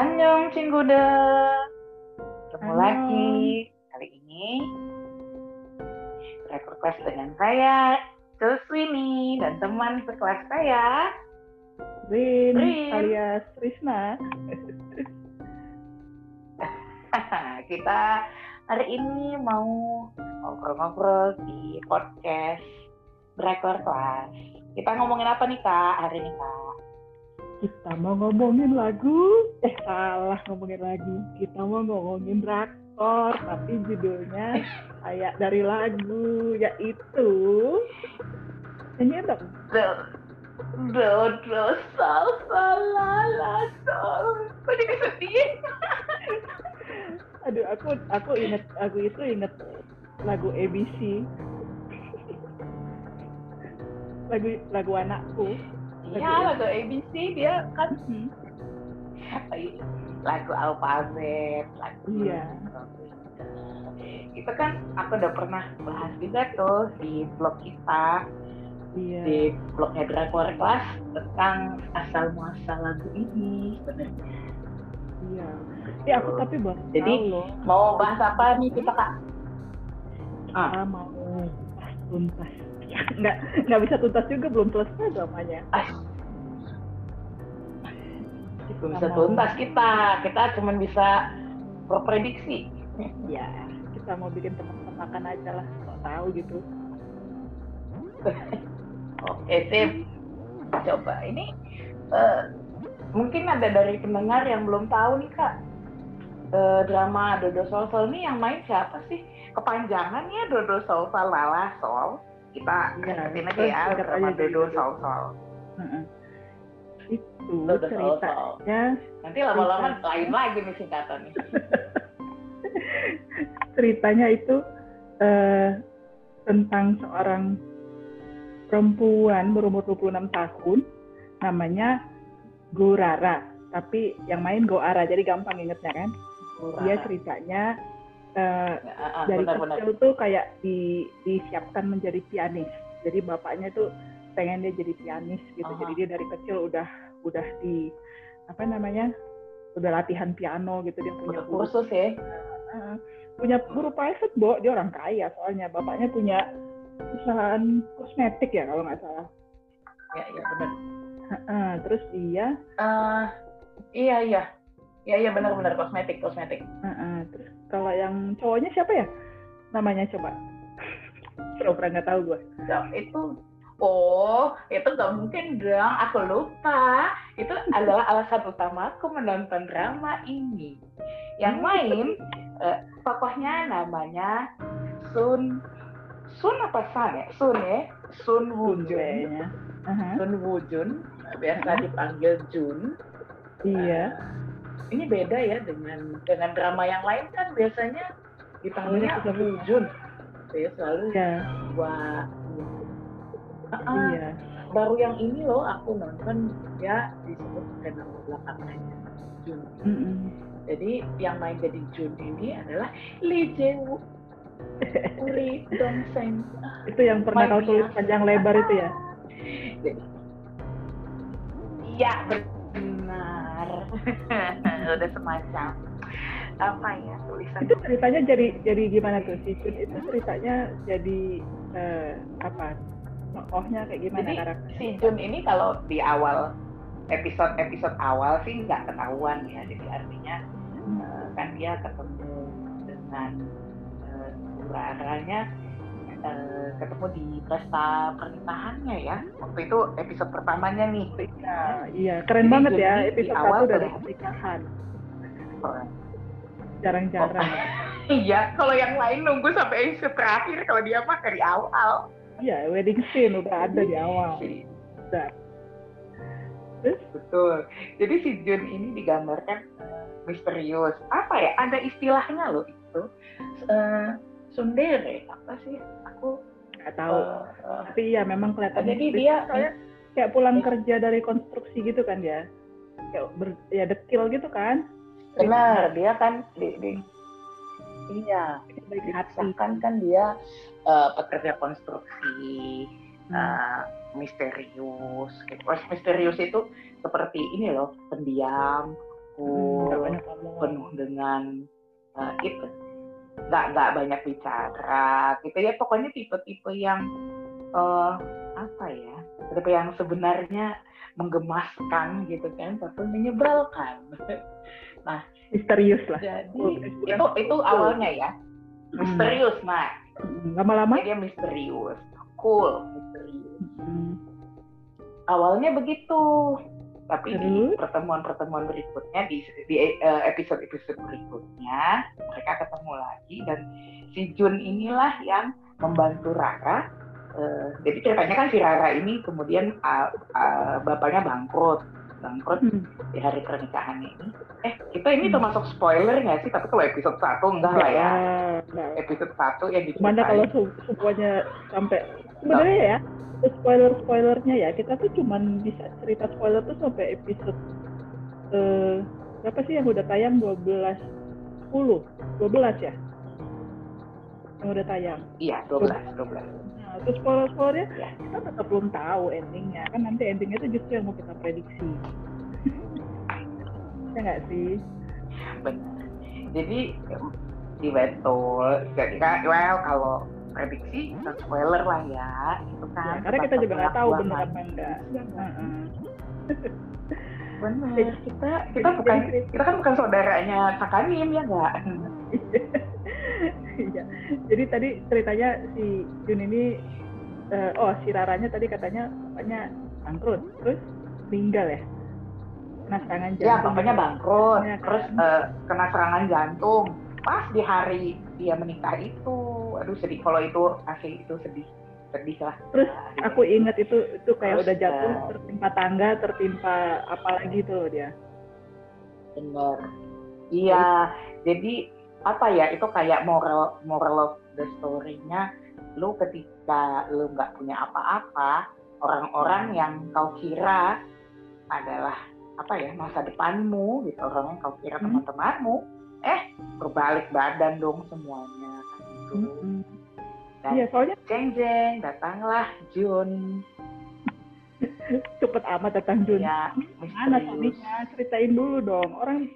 Annyeong Cinggude. Ketemu lagi. Kali ini rekor kelas dengan saya, Kuswini dan teman sekelas saya. Rin, Rin. alias Risna. Kita hari ini mau ngobrol-ngobrol di podcast Rekor Kelas. Kita ngomongin apa nih Kak hari ini Kak? Kita mau ngomongin lagu, eh salah ngomongin lagu. Kita mau ngomongin drakor, tapi judulnya kayak dari lagu, yaitu nyanyi dong. Do, do, sol, la, la, sol. Kok jadi sedih? Aduh, aku aku inget lagu itu inget lagu ABC. lagu lagu anakku. Iya, lagu ABC dia kan Hmm. lagu alfabet, lagu Iya. itu kan aku udah pernah bahas juga tuh di blog kita Iya. di blognya Drakor Kelas tentang asal muasal lagu ini sebenarnya. Iya. Ya aku tapi baru Jadi, tahu loh. Mau bahas apa nih kita kak? Ah, mau bahas nggak nggak bisa tuntas juga belum selesai dramanya. belum bisa tuntas kita, kita cuma bisa berprediksi. Ya kita mau bikin tebak-tebakan aja lah, kok tahu gitu. Oke sip, coba ini eh, mungkin ada dari pendengar yang belum tahu nih kak Eh, drama Dodo Sol Sol ini yang main siapa sih? Kepanjangan ya Dodo Sol Sol Lala Sol. Kita Iya, ingetin aja ya jadi Dodo Sol. Heeh. Itu Dodo ceritanya Nanti lama-lama lain lagi nih singkatannya. ceritanya itu eh, tentang seorang perempuan berumur 26 tahun namanya Gurara tapi yang main Goara jadi gampang ingetnya kan dia ceritanya eh, Ah, ah, dari benar-benar. kecil tuh kayak di, disiapkan menjadi pianis jadi bapaknya tuh pengen dia jadi pianis gitu Aha. jadi dia dari kecil udah udah di apa namanya udah latihan piano gitu dia punya guru kursus ya. Heeh. punya guru private bo dia orang kaya soalnya bapaknya punya perusahaan kosmetik ya kalau nggak salah Ya, ya benar. Heeh, terus dia Eh, iya iya. Iya iya benar-benar kosmetik kosmetik. heeh, terus kalau yang cowoknya siapa ya? Namanya coba. Pura-pura nggak tahu gue itu oh itu nggak mungkin dong. Aku lupa. Itu adalah alasan utama aku menonton drama ini. Yang main eh, tokohnya namanya Sun Sun apa San ya? Sun ya? Sun Woo Jun kayaknya. Aha, Sun Woo Jun biasa dipanggil Jun. Iya ini beda ya dengan dengan drama yang lain kan biasanya dipanggilnya iya, Jun saya selalu ya wah Ah, ah. iya baru yang ini loh aku nonton ya disebut nama belakangnya Jun. Jadi yang main jadi Jun ini adalah Lee Jae Woo, Lee Dong Seng. itu yang pernah kau tulis panjang lebar itu ya Jadi, ya benar. Udah semacam. Apa ya tulisan? Itu ceritanya jadi jadi gimana tuh? Si Jun itu ceritanya jadi eh, apa? Tokohnya kayak gimana Jadi karakter si Jun ini kalau di awal episode episode awal sih nggak ketahuan ya. Jadi artinya eh, kan dia ketemu dengan eh, Uraranya eh, ketemu di pesta pernikahannya ya. Waktu itu episode pertamanya nih. Iya, iya keren Jadi banget ya ini di episode awal satu dari pernikahan Oh, jarang-jarang Iya, kalau yang lain nunggu sampai episode terakhir, kalau dia mah dari awal. iya wedding scene udah ada di awal udah terus Betul. Jadi si Jun ini digambarkan eh, misterius. Apa ya? Ada istilahnya loh itu. Eh, sundere apa sih? Aku nggak tahu. eh, eh, tapi iya memang kelihatan jadi dia Soalnya kayak pulang kerja dari konstruksi gitu kan dia. Kayak ber, ya dekil gitu kan. Benar dia kan di, di iya baik hati. dikisahkan kan dia eh, pekerja konstruksi eh, misterius gitu. Terus misterius itu seperti ini loh, pendiam, cool, ngomong. penuh dengan uh, itu nggak nggak banyak bicara gitu ya. Pokoknya tipe-tipe yang uh, apa ya tipe yang sebenarnya menggemaskan gitu kan tapi menyebalkan. Misterius lah. jadi Cool. itu itu awalnya ya. Misterius nah Hmm, Lama-lama? dia misterius. Cool misterius. Hmm. awalnya begitu tapi di Terus? pertemuan-pertemuan berikutnya di, di eh, episode-episode berikutnya mereka ketemu lagi dan si Jun inilah yang membantu Rara Eh, jadi ceritanya kan si Rara ini kemudian ah, ah, bapaknya bangkrut bangkrut Hmm. di hari pernikahannya ini eh kita ini Hmm. termasuk spoiler nggak sih tapi kalau episode satu enggak lah ya Nggak. episode satu yang Gimana kalau diceritain se- semuanya sampai sebenarnya ya spoiler spoilernya ya kita tuh cuman bisa cerita spoiler tuh sampai episode eh berapa sih yang udah tayang? 12 10 12 ya? Yang udah tayang. Iya 12 12 nah terus spoiler spoilernya Ya. kita tetap belum tahu endingnya. Kan nanti endingnya tuh justru yang mau kita prediksi. Ya nggak sih? Benar. Jadi di betul jadi kan well kalau prediksi dan spoiler lah ya itu ya, kan karena kita juga nggak tahu benar apa enggak Heeh. benar Jadi- kita kita bukan jadi- kita kan bukan saudaranya Sakanim ya enggak Iya. Jadi tadi ceritanya si Jun ini eh, oh si Raranya tadi katanya bapaknya bangkrut, terus meninggal ya. Kena serangan jantung. ya bapaknya bangkrut Ya, kan? terus eh, kena serangan jantung pas di hari dia menikah itu aduh sedih kalau itu asli itu sedih sedih lah Terus Aku ingat itu itu kayak Terus, udah jatuh eh, tertimpa tangga, tertimpa apa lagi tuh dia. Bener. Iya, jadi apa ya itu kayak moral moral of the story-nya lu ketika lu nggak punya apa-apa orang-orang yang kau kira adalah apa ya masa depanmu gitu orang yang kau kira Hmm. teman-temanmu eh berbalik badan dong semuanya gitu. Mm-mm. Dan Iya, soalnya jeng jeng datanglah Jun cepet amat datang Jun. ya Mana suaminya? Ceritain dulu dong. Orang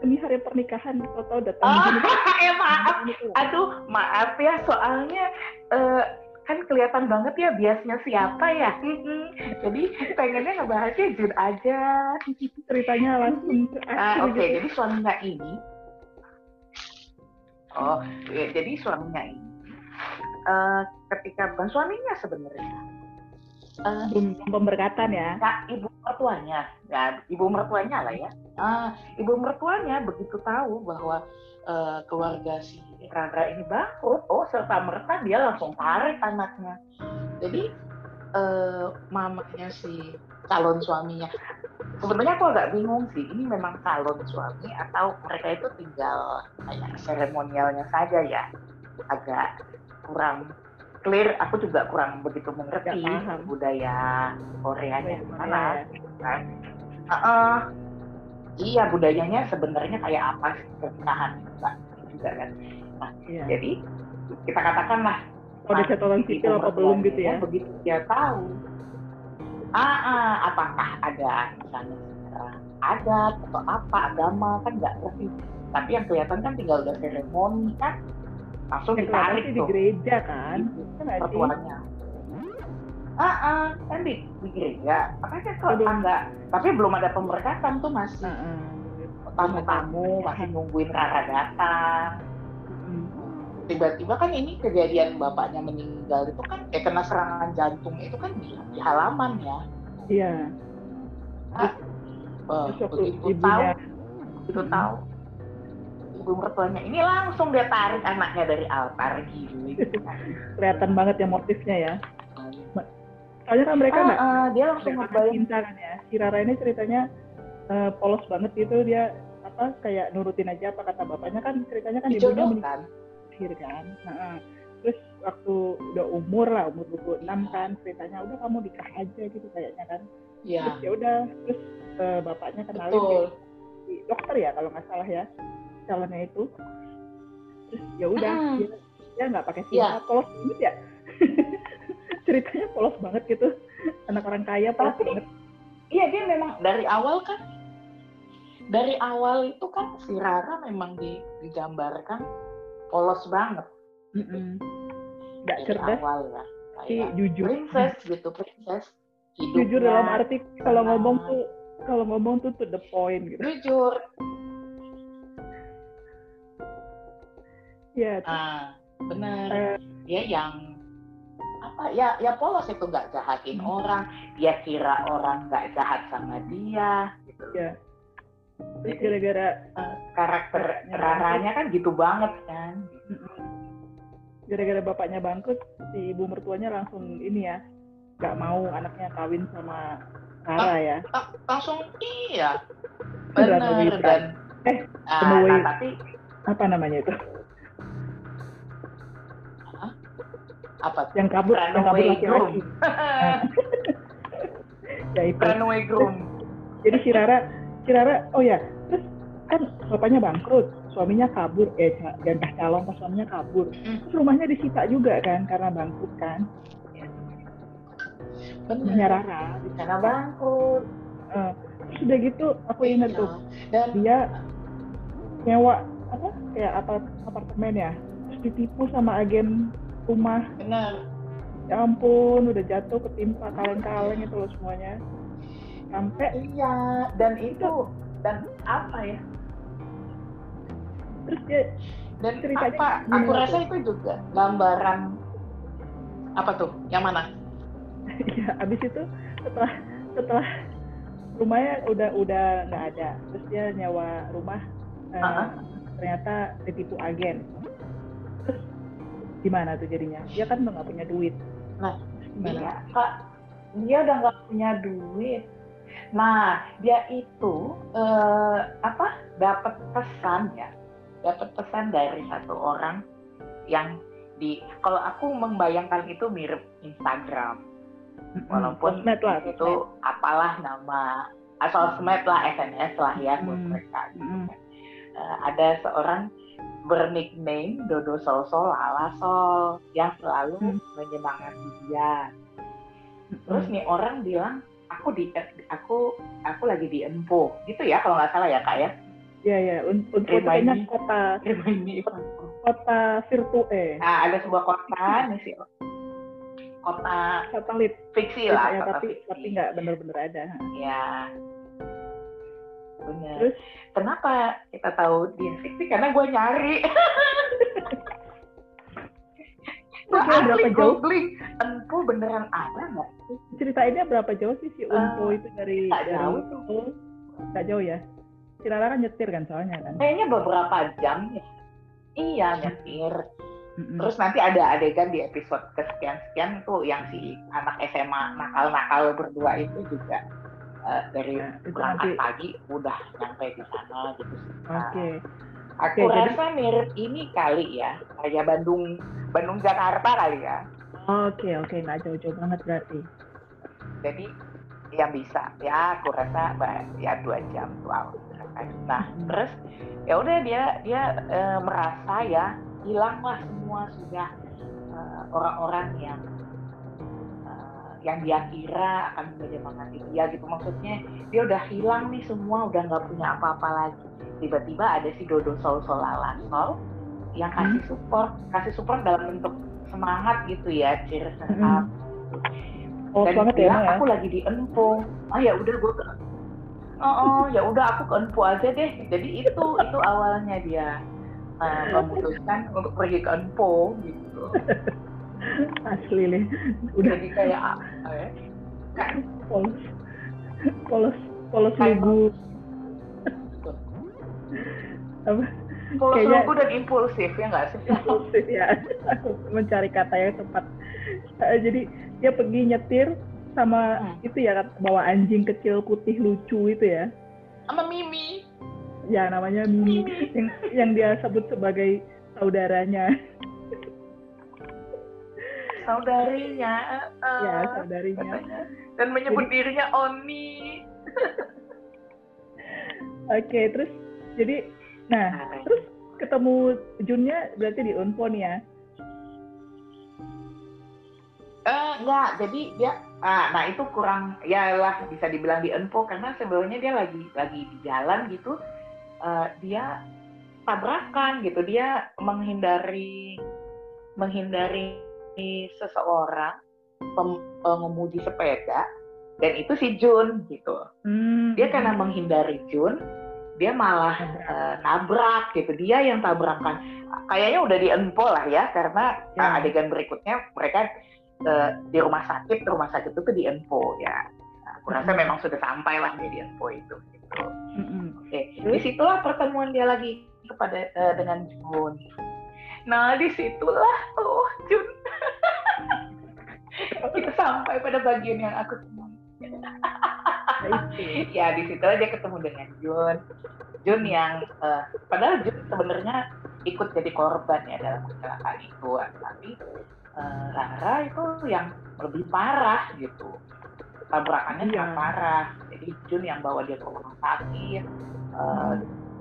ini hari pernikahan, tau-tau datang Oh, Jun. eh maaf Gitu. Aduh, maaf ya, soalnya eh, kan kelihatan banget ya biasnya siapa ya. Jadi pengennya ngebahasnya Jun aja. Ceritanya langsung Ah, Oke, gitu. jadi suaminya ini, oh, ya, jadi suaminya ini, eh, ketika bukan suaminya sebenarnya, belum pemberkatan ya. ya, ibu mertuanya, ya ibu mertuanya lah ya. Ah, ibu mertuanya begitu tahu bahwa eh, keluarga si Rara ini bangkrut, oh serta merta dia langsung tarik anaknya. Jadi eh, mamanya si calon suaminya, sebenarnya aku agak bingung sih, ini memang calon suami atau mereka itu tinggal kayak seremonialnya saja ya, agak kurang clear. Aku juga kurang begitu mengerti budaya Koreanya gimana ya. gitu kan. Heeh. iya budayanya sebenarnya kayak apa sih pernikahan? Gitu juga kan. Iya. Jadi kita katakanlah Oh, udah catatan si sipil apa belum gitu ya? Begitu dia tahu, ah, ah, apakah ada misalnya secara adat atau apa agama kan nggak ngerti. Tapi yang kelihatan kan tinggal udah seremoni kan, langsung Yang kelihatan ditarik sih di tuh gereja kan? nggak sih? mertuanya. Ah, ah, kan di, di gereja. Makanya kok Belum. enggak, tapi belum ada pemberkatan tuh masih Heeh. tamu-tamu masih nungguin Rara datang. Tiba-tiba kan ini kejadian bapaknya meninggal itu kan eh kena serangan jantung itu kan di, di halaman ya. Iya. Ah, eh, Terus begitu tahu ibunya begitu tahu. Ibu mertuanya ini langsung dia tarik anaknya dari altar gitu. Kelihatan banget ya motifnya ya. Soalnya kan mereka Ah, nggak ah, dia langsung ngebayang. cinta kan ya. Si Rara ini ceritanya eh, polos banget gitu. Dia apa kayak nurutin aja apa kata bapaknya. Kan ceritanya kan ibunya meninggal kan. Nah, terus waktu udah umur lah umur 26 kan ceritanya udah kamu nikah aja gitu kayaknya kan. ya Terus ya udah terus eh, bapaknya kenalin betul si dokter ya kalau nggak salah ya calonnya itu terus ya udah Hmm. dia dia nggak pakai Iya. singkat polos banget ya ceritanya polos banget gitu anak orang kaya polos Tapi- banget iya dia memang dari awal kan dari awal itu kan si Rara memang di, digambarkan polos banget. Mm-mm. nggak dari cerdas awal ya tapi jujur. princess gitu princess jujur hidupnya dalam arti kalau tenang. ngomong tuh kalau ngomong tuh to the point gitu. Jujur. Ya ah benar. Eh, dia yang apa ya ya polos itu nggak jahatin orang dia kira orang nggak jahat sama dia gitu. Ya terus gara-gara eh, karakter Raranya kan gitu banget kan. Gara-gara bapaknya bangkrut si ibu mertuanya langsung ini ya nggak mau anaknya kawin sama Rara ya. Lang- langsung iya. Benar dan Eh, runaway. nah, tapi apa namanya itu? Apa? Yang kabur yang kabur laki-laki. ya runaway groom. Jadi si Rara si Rara oh ya terus kan bapaknya bangkrut suaminya kabur eh jangan calon pas suaminya kabur. Hmm. terus rumahnya disita juga kan karena bangkrut kan. Rumahnya benar Rara. Disita. karena bangkrut. Eh, terus udah gitu aku ingat Iya. tuh dan dia nyewa apa kayak apart apartemen ya. Terus ditipu sama agen rumah. Benar. Ya ampun udah jatuh ketimpa kaleng-kaleng itu loh semuanya sampai iya dan itu dan apa ya? Terus dia dan Ceritanya apa aku rasa itu juga gambaran apa tuh yang mana? Ya abis itu setelah setelah rumahnya udah udah nggak ada. Terus dia nyewa rumah eh, Uh-uh. ternyata ditipu agen. Terus gimana tuh jadinya? Dia kan udah nggak punya duit. Nah, gimana? Iya, Kak. Dia udah nggak punya duit. Nah, dia itu eh, apa? Dapat pesan ya. Dapat pesan dari satu orang yang di kalau aku membayangkan itu mirip Instagram. Walaupun lah itu apalah nama ah, sosmed lah SNS lah ya buat Hmm. mereka gitu. Eh, ada seorang bernickname Dodo Sol Sol ala Sol yang selalu Hmm. menyemangati dia. Terus nih orang bilang aku di aku aku lagi di Empo gitu ya kalau nggak salah ya kak ya. ya ya un- untuk kayaknya kota kota virtual Nah ada sebuah kota nih sih kota satelit fiksi ya, lah ya, kota tapi fiksi. tapi nggak bener-bener ada Ya. Benar. Terus? kenapa kita tahu dia fiksi? Karena gue nyari. gue asli jauh? googling, beneran ada nggak sih? ceritainnya berapa jauh sih si Unpo itu dari nggak dari jauh tuh. nggak jauh ya si kan nyetir kan soalnya kan Kayaknya beberapa jam ya. Iya, nyetir. Terus nanti ada adegan di episode kesekian-sekian tuh yang si anak SMA nakal-nakal berdua itu juga eh, dari Nah, berangkat nanti- pagi udah nyampe di sana gitu oke Aku Oke, jadi- rasa mirip ini kali ya, kayak Bandung Bandung Jakarta kali ya. Oke oke. Nggak jauh-jauh banget berarti. Jadi yang bisa. Ya aku rasa ya dua jam. Wow. Nah Hmm. terus ya udah dia dia eh, merasa ya hilanglah semua sudah eh, orang-orang yang eh, yang dia kira akan menyemangati dia gitu. Maksudnya dia udah hilang nih semua udah nggak punya apa-apa lagi. Tiba-tiba ada si Dodo Sol Sol Lala Sol yang kasih support. Kasih support dalam bentuk semangat gitu ya cheers and Hmm. up oh dan banget ya ya? Aku lagi di Enpo. Ah ya udah gue ke oh, oh ya udah aku ke Enpo aja deh. Jadi itu itu awalnya dia uh, memutuskan untuk pergi ke Enpo gitu. Asli nih. Udah. Jadi kayak apa ya? Polos. Polos polos lugu. apa polos Kayaknya- lugu dan impulsif ya nggak sih? Impulsif ya. Aku mencari kata yang tepat. Eh, jadi dia pergi nyetir sama Hmm. itu ya bawa anjing kecil putih lucu itu ya. Sama Mimi. Ya namanya Mimi Mimi. yang yang dia sebut sebagai saudaranya. Saudarinya eh, ya saudarinya. katanya. dan menyebut dirinya Oni. Oke terus jadi nah terus ketemu Junnya berarti di Unpon ya? Eh, enggak, jadi dia ah nah itu kurang ya lah bisa dibilang di info karena sebelumnya dia lagi lagi di jalan gitu. Uh, dia tabrakan gitu dia menghindari menghindari seseorang pengemudi sepeda dan itu si Jun gitu. Hmm. dia karena menghindari Jun dia malah uh, nabrak gitu. Dia yang tabrakan. Kayaknya udah diempo lah ya karena ya. uh, adegan berikutnya mereka uh, di rumah sakit rumah sakit itu diempo ya. Nah, aku rasa memang sudah sampai lah di info itu gitu. Oke okay. di situlah pertemuan dia lagi kepada uh, dengan Jun. Nah di situlah oh Jun. Kita sampai pada bagian yang aku senang ya di situ dia ketemu dengan Jun. Jun yang uh, padahal Jun sebenarnya ikut jadi korban ya dalam kecelakaan itu. Tapi uh, Rara itu yang lebih parah gitu. Tabrakannya sangat parah. Jadi Jun yang bawa dia ke rumah sakit uh,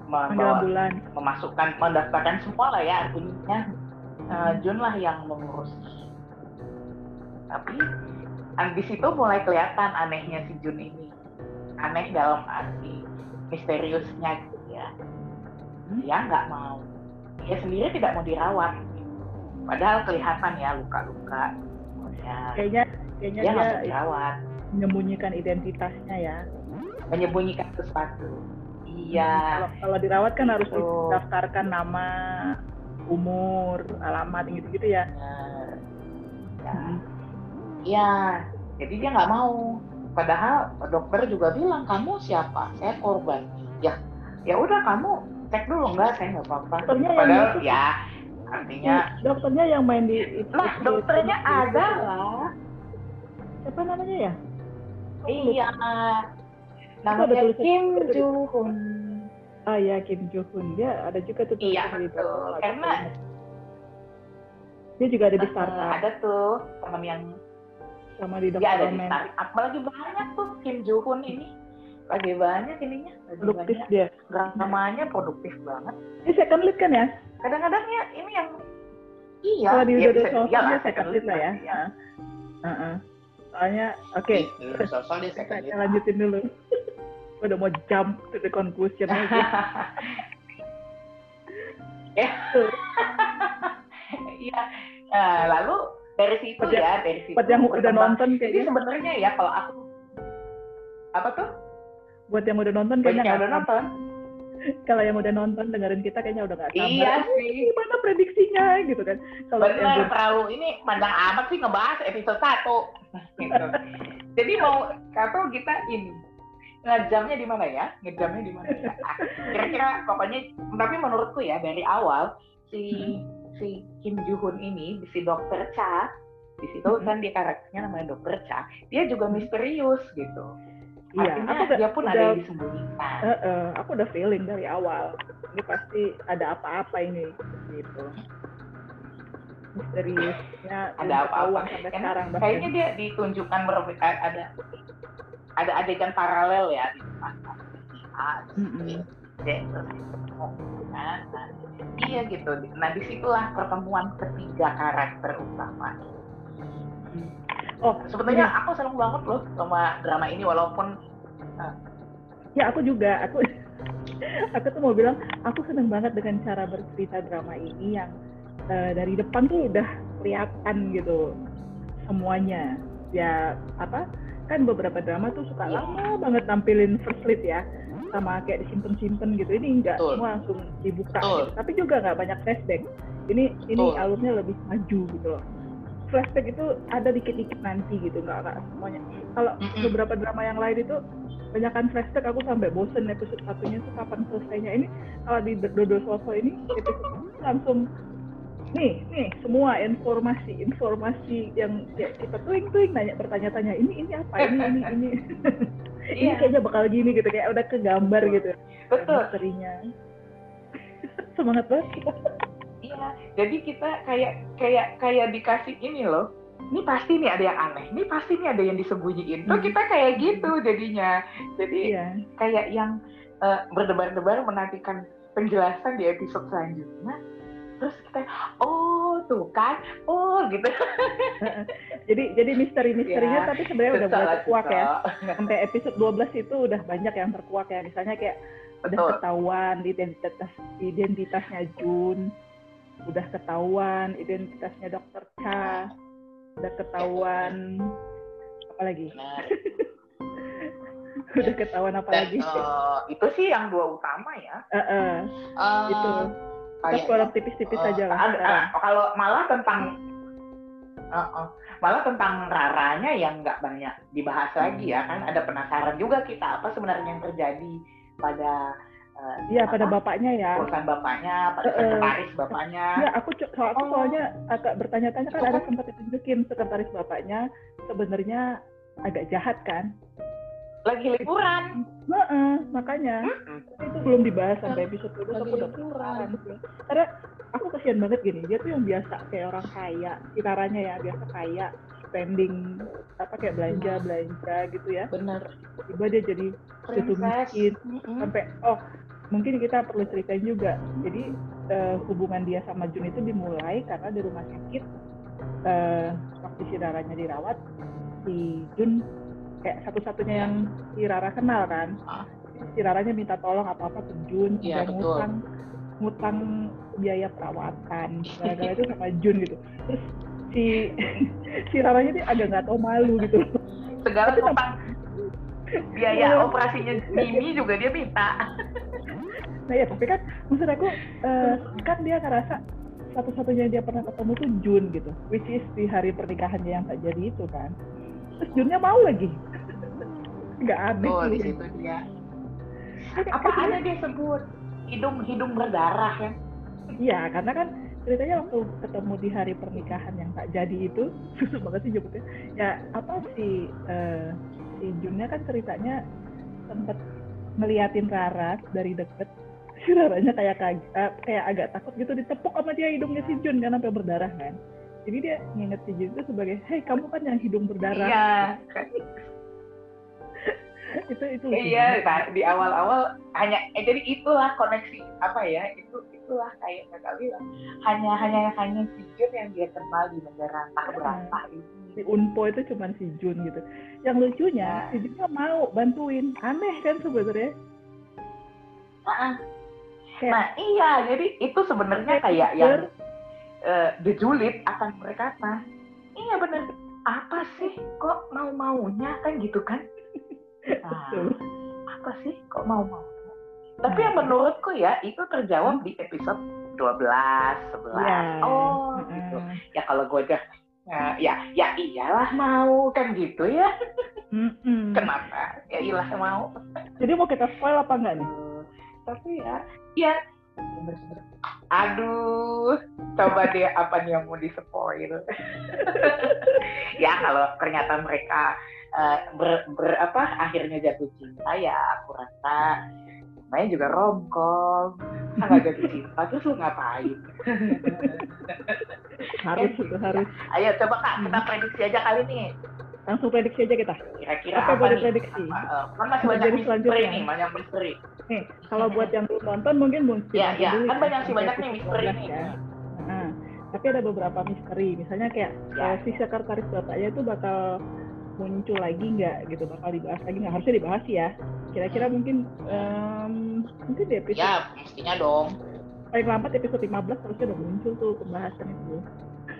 membawa, memasukkan mendaftarkan semua lah ya artinya. Uh, Jun lah yang mengurus. Tapi di situ mulai kelihatan anehnya si Jun ini aneh dalam arti misteriusnya gitu ya. Hmm? dia nggak mau. Dia sendiri tidak mau dirawat. Padahal kelihatan ya luka-luka. Ya, kayaknya kayaknya dia, dia dirawat. menyembunyikan identitasnya ya. Menyembunyikan sesuatu. Iya. Kalau, kalau dirawat kan harus didaftarkan nama umur alamat gitu-gitu ya. Ya, ya. jadi dia nggak mau padahal dokter juga bilang kamu siapa? Saya korban. Ya ya udah kamu cek dulu. Enggak saya nggak apa-apa. Padahal yang ya artinya dokternya yang main di itu, nah dokternya itu, ada lah siapa namanya ya? Iya. namanya Kim Joo Hoon ah ya Kim Joo Hoon dia ada juga tuh iya betul. Karena dia juga ada di startup. ada tuh teman yang sama di Dokter ya, ada di Apalagi banyak tuh Kim Joo Hoon ini. Lagi banyak ininya. Lagi produktif banyak. dia. Dramanya produktif banget. Ini second lead kan ya? Kadang-kadang ya ini yang Iya. Kalau di ya, Dodo Sosol dia second lead lah ya. ya. Uh -uh. Soalnya, oke. Okay. Di dia second lead. lanjutin dulu. Udah mau jump to the conclusion aja. ya. Iya. Nah, lalu dari situ buat ya dari situ. buat yang udah nonton kayaknya. Jadi sebenarnya ya kalau aku apa tuh? Buat yang udah nonton kayaknya yang udah nonton. Kalau yang udah nonton dengerin kita kayaknya udah gak sabar. Iya sih. Gimana prediksinya gitu kan? Kalau benar yang terlalu ini pandang amat sih ngebahas episode satu. Gitu. jadi mau kata kita ini ngejamnya di mana ya? Ngejamnya di mana ya? Kira-kira pokoknya tapi menurutku ya dari awal si hmm si Kim Joo Hoon ini si dokter Cha di situ mm-hmm. kan dia karakternya namanya dokter Cha dia juga misterius gitu Iya, Artinya aku dia pun udah, ada yang disembunyikan. Uh, uh, aku udah feeling dari awal. Ini pasti ada apa-apa ini, gitu. Misteriusnya ada apa-apa sampai kan, sekarang. Kayaknya dia ditunjukkan ada ada adegan paralel ya di depan. Mm -hmm. Nah, iya gitu. Nah di situlah pertemuan ketiga karakter utama. Oh sebetulnya ya. aku seneng banget loh sama drama ini walaupun uh, ya aku juga. Aku aku tuh mau bilang aku seneng banget dengan cara bercerita drama ini yang uh, dari depan tuh udah kelihatan gitu semuanya. Ya apa kan beberapa drama tuh suka iya. lama banget tampilin first lead ya sama kayak disimpan-simpan gitu. Ini enggak Betul. semua langsung dibuka gitu. tapi juga nggak banyak flashback. Ini Betul. ini alurnya lebih maju gitu loh. Flashback itu ada dikit-dikit nanti gitu. Nggak nggak semuanya. Kalau mm -hmm. beberapa drama yang lain itu banyakkan flashback aku sampai bosen episode satunya tuh kapan selesainya. Ini kalau di Dodo Soso ini episode langsung nih nih semua informasi informasi yang ya, kita tuing tuing nanya bertanya-tanya ini ini apa? Ini ini ini ini iya. kayaknya bakal gini gitu kayak udah kegambar gitu. Betul. Serinya semangat banget. Iya jadi kita kayak kayak kayak dikasih ini loh. Ini pasti nih ada yang aneh ini pasti nih ada yang disembunyiin. Tuh hmm. kita kayak gitu jadinya. Jadi iya. kayak yang uh, berdebar-debar menantikan penjelasan di episode selanjutnya terus kita oh tuh kan? Oh gitu. Jadi jadi misteri-misterinya Ya, tapi sebenarnya udah mulai terkuak ya. sampai episode 12 itu udah banyak yang terkuak ya. Misalnya kayak udah Betul. ketahuan identitas identitasnya Jun udah ketahuan identitasnya Dokter Cha udah ketahuan apa lagi? Udah ketahuan apa dan lagi? eh, itu sih yang dua utama ya. Eh, eh. Eh, Itu. Kita spoiler tipis-tipis Eh, aja lah ah, kalau malah tentang eh, eh, malah tentang raranya yang nggak banyak dibahas lagi ya kan ada penasaran juga kita apa sebenarnya yang terjadi pada eh, Iya pada apa, bapaknya ya urusan bapaknya pada eh. sekretaris bapaknya Iya, aku so- aku Oh. soalnya agak bertanya-tanya kan ada sempat ditunjukin sekretaris bapaknya sebenarnya agak jahat kan. Lagi liburan Heeh, makanya Mm-mm. Tapi itu belum dibahas sampai episode itu aku udah liburan. Karena aku kasihan banget gini, dia tuh yang biasa kayak orang kaya, citaranya ya biasa kaya, spending apa kayak belanja belanja gitu ya. bener Tiba dia jadi jatuh miskin Mm-mm. sampai oh mungkin kita perlu ceritain juga. Jadi eh, hubungan dia sama Jun itu dimulai karena di rumah sakit eh, waktu si Raranya dirawat si Jun kayak satu-satunya yang si Rara kenal kan. Ah. Si Raranya minta tolong apa-apa ke Jun, betul. ngutang ngutang biaya perawatan gara-gara itu sama Jun gitu. Terus si si Raranya tuh agak nggak tahu malu gitu. segala tentang biaya Iya. operasinya Mimi juga dia minta Nah ya tapi kan maksud aku eh, kan dia ngerasa satu-satunya dia pernah ketemu tuh Jun gitu, which is di hari pernikahannya yang tak jadi itu kan. Terus Junnya mau lagi, nggak aneh tuh. di situ dia Kayak- apa kayak ada dia sebut hidung hidung berdarah ya Iya, karena kan ceritanya waktu ketemu di hari pernikahan yang tak jadi itu, susah banget sih nyebutnya. Ya apa sih eh, si Junnya kan ceritanya sempat ngeliatin Rara dari deket. Si Raranya kayak kag- eh, kayak agak takut gitu ditepuk sama dia hidungnya si Jun kan sampai berdarah kan. Jadi dia nginget si Jun itu sebagai, hei kamu kan yang hidung berdarah. iya itu itu iya nah, di awal-awal hanya eh, jadi itulah koneksi apa ya itu itulah kayak kakak bilang hanya hanya hanya si Jun yang dia kenal di negara tak Iya. berantah si ini Unpo itu cuma si Jun gitu. Yang lucunya Ya. si Junnya mau bantuin. Aneh kan sebenarnya. Ah, Kayak- nah iya jadi itu sebenarnya kayak yang eh, dijulit akan berkata iya bener. Apa sih kok mau maunya kan gitu kan? Nah, apa sih kok mau maunya tapi Nah. yang menurutku ya itu terjawab di episode 12 11 Iya. oh gitu. Ya kalau gue udah ya, ya ya iyalah mau kan gitu ya. Kenapa? Ya iyalah mau. Jadi mau kita spoil apa enggak nih? tapi ya ya. Aduh coba deh apa nih yang mau di spoil ya kalau ternyata mereka eh, ber, ber- apa akhirnya jatuh cinta ya aku rasa namanya juga romcom. Ah, nggak jatuh cinta terus lu ngapain? Harus Kan itu harus. ayo coba kak kita prediksi aja kali nih Langsung prediksi aja kita. kira-kira Apa apa, nih prediksi? Apa, eh, kan masih banyak misteri selanjutnya? nih banyak misteri Nih, kalau buat yang belum nonton mungkin mungkin Ya, nonton ya, dulu kan ya, banyak sih banyak nih misteri 12 nih. ya. Nah, tapi ada beberapa misteri. Misalnya kayak Ya. eh, si sekretaris bapaknya itu bakal muncul lagi nggak gitu bakal dibahas lagi nggak harusnya dibahas ya kira-kira mungkin em, mungkin di episode ya mestinya dong paling lambat episode 15 harusnya udah muncul tuh pembahasan itu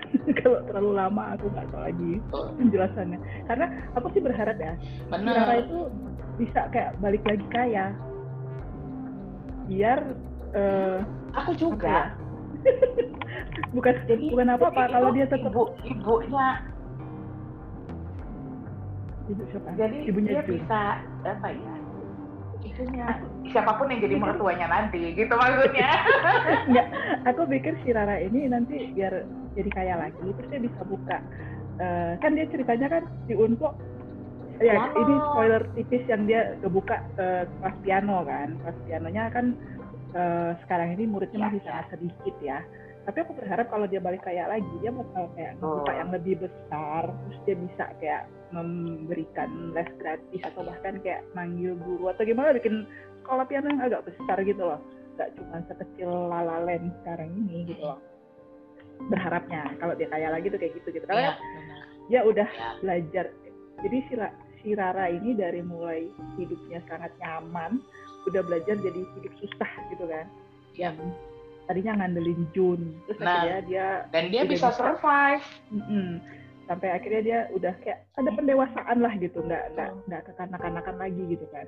kalau terlalu lama aku nggak tahu lagi Tuh, penjelasannya. Karena aku sih berharap ya Rara bener itu bisa kayak balik lagi kaya biar eh, aku apa ya? juga bukan Jadi, bukan apa apa kalau itu dia tetap ibu ibunya. Ibu siapa? Jadi ibunya dia Jun. bisa apa ya ibunya siapa pun yang jadi mertuanya nanti gitu maksudnya. Enggak, aku pikir si Rara ini nanti biar jadi kaya lagi, terus dia bisa buka. eh, kan dia ceritanya kan di Unpo, ya Piano. ini spoiler tipis yang dia kebuka eh, kelas piano kan, kelas pianonya kan eh, sekarang ini muridnya Ya, masih ya. sangat sedikit ya. Tapi aku berharap kalau dia balik kaya lagi, dia bakal kayak ngebuka Oh. yang lebih besar, terus dia bisa kayak memberikan les gratis atau bahkan kayak manggil guru atau gimana bikin sekolah piano yang agak besar gitu loh. Gak cuma sekecil lalalen sekarang ini gitu loh. Berharapnya kalau dia kaya lagi tuh kayak gitu gitu karena Iya, benar. dia udah Ya. belajar jadi si, si Rara ini dari mulai hidupnya sangat nyaman udah belajar jadi hidup susah gitu kan Iya. tadinya ngandelin Jun terus Nah. akhirnya dia Dan dia bisa survive. mm-mm, sampai akhirnya dia udah kayak ada pendewasaan lah gitu nggak nggak nggak kekanak-kanakan lagi gitu kan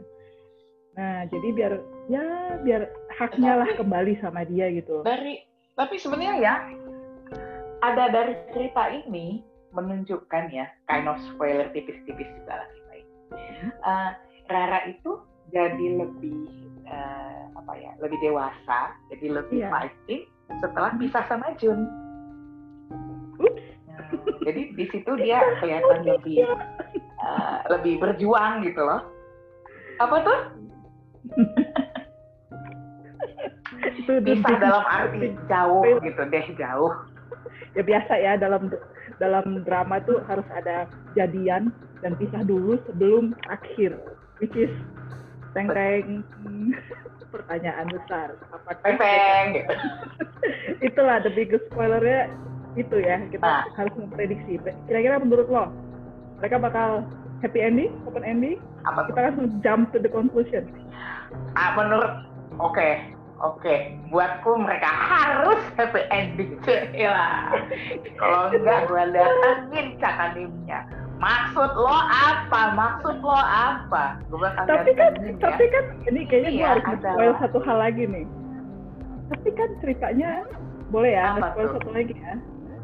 nah jadi biar ya biar haknya lah kembali sama dia gitu Dari tapi sebenarnya ya ada dari cerita ini menunjukkan ya kind of spoiler tipis-tipis juga lah kita ini. Eh, Rara itu jadi lebih eh, apa ya lebih dewasa jadi lebih Iya. fighting setelah pisah sama Jun. Ups. Nah, jadi di situ dia kelihatan lebih eh, lebih berjuang gitu loh. Apa tuh? Pisah dalam arti jauh gitu deh jauh. Ya biasa ya dalam dalam drama tuh harus ada jadian dan pisah dulu sebelum akhir which is teng teng pertanyaan besar apakah Pepeng gitu. itulah the biggest spoilernya itu ya kita Nah. harus memprediksi. Kira-kira menurut lo mereka bakal happy ending open ending? Apa kita langsung jump to the conclusion. Ah, menurut oke oke buatku mereka harus happy ending ya kalau enggak gue datangin cak animnya maksud lo apa? Maksud lo apa? Gue tapi kan ya. tapi kan ini kayaknya gue Iya, harus spoil satu hal lagi nih. Tapi kan ceritanya boleh ya Apa spoil satu lagi ya?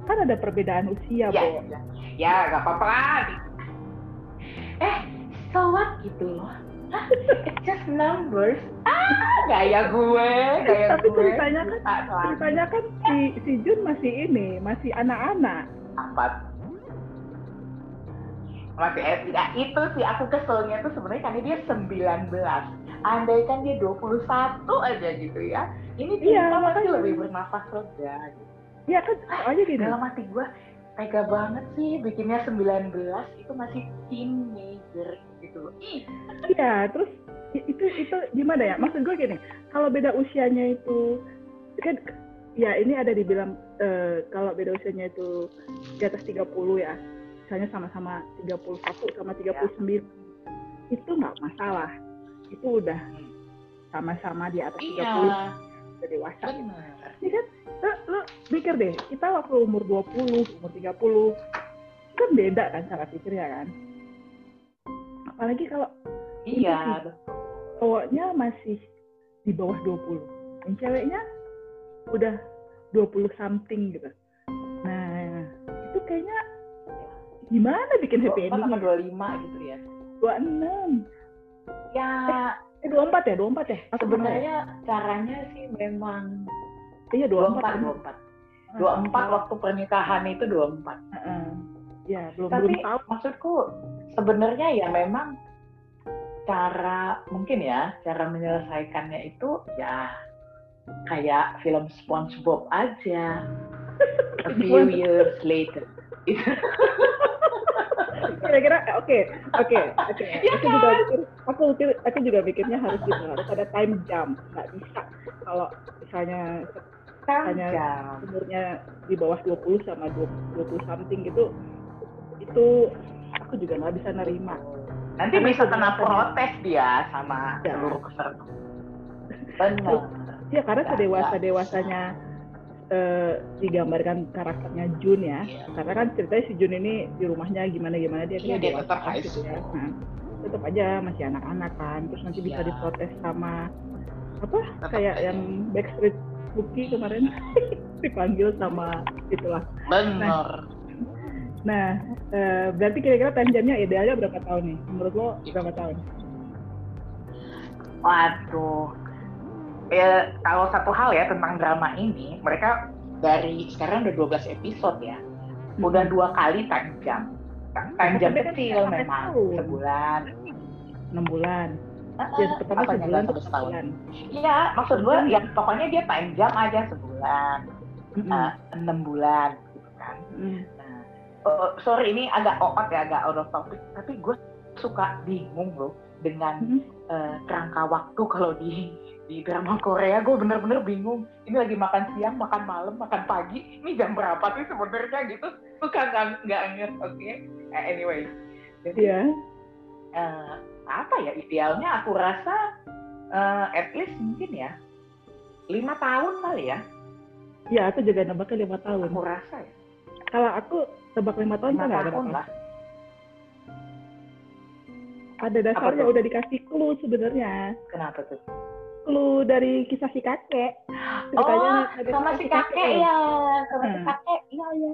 Kan ada perbedaan usia ya, Bo. ya. Ya gak apa-apa eh so what gitu? loh it's just numbers. Ah gaya gue gaya Tapi gue. ceritanya kan- ceritanya kan si si Jun masih ini masih anak-anak. Apa? Masih nah, itu sih aku keselnya tuh sebenarnya karena dia 19 andai kan dia 21 aja gitu ya. Ini dia Iya, masih lebih bernafas lega gitu. ya kan soalnya gini. Dalam hati gue tega banget sih bikinnya 19 itu masih teenager gitu. Iya terus itu itu gimana ya? Maksud gue gini kalau beda usianya itu kan ya ini ada dibilang eh, kalau beda usianya itu di atas 30 ya misalnya sama-sama 31 sama 39 itu nggak masalah. Itu udah sama-sama di atas 30 iya udah dewasa. Benar. Ini kan? Lo, lo pikir deh kita waktu umur 20 umur 30 kan beda kan cara pikirnya kan? Apalagi kalau iya cowoknya masih di bawah 20 yang ceweknya udah 20 something gitu. Nah itu kayaknya gimana bikin happy ending sama 25 gitu ya? 26 ya eh 24 ya? 24 ya? Ya? sebenarnya caranya sih memang iya 24 24 24 24 waktu pernikahan itu 24 Heeh. ya belum tapi belum tahu. maksudku sebenarnya ya memang cara mungkin ya cara menyelesaikannya itu ya kayak film SpongeBob aja. A few years later. Kira-kira oke oke oke. Ya aku juga pikir aku aku juga pikirnya harus gitu harus ada time jump. Nggak bisa. Kalau misalnya Hanya- umurnya di bawah 20 sama 20, 20 something gitu itu aku juga nggak bisa nerima. Nanti Karena bisa kena protes dia sama Ya. seluruh peserta. Benar ya karena sedewasa dewasanya eh, digambarkan karakternya Jun ya. Iya. karena kan ceritanya si Jun ini di rumahnya gimana gimana dia Iya, kan dia dewasa tetap kan high gitu ya. school. Nah, tetap aja masih anak-anak kan terus nanti bisa Iya. diprotes sama apa Tetap kayak aja. yang Backstreet Bookie kemarin dipanggil sama itulah benar nah eh, berarti kira-kira time jamnya idealnya berapa tahun nih menurut lo berapa tahun Waduh. Ya, kalau satu hal ya tentang drama ini, mereka dari sekarang udah 12 episode ya. Udah dua kali time. Kan kecil sampai memang, sebulan. enam bulan Ah, ya pertama sebulan tuh setahun? Iya, maksud gue ya pokoknya dia jam aja sebulan, Mm-mm. eh, enam bulan gitu kan. Mm. Nah, oh, sorry ini agak oot ya, agak out of topic, tapi gue suka bingung loh. dengan Hmm. eh, kerangka waktu kalau di di drama Korea gue bener-bener bingung. Ini lagi makan siang makan malam makan pagi ini jam berapa sih sebenarnya gitu. Suka nggak nggak inget oke. Eh, anyway. Jadi Iya. eh, apa ya idealnya aku rasa eh, at least mungkin ya lima tahun kali ya. Iya, aku juga nebaknya lima tahun. aku rasa ya. Kalau aku tebak lima tahun tuh nggak ada lah. Ada dasarnya udah dikasih clue sebenarnya. kenapa tuh Clue dari kisah si kakek. oh ada sama si kakek ya sama si Hmm. kakek iya iya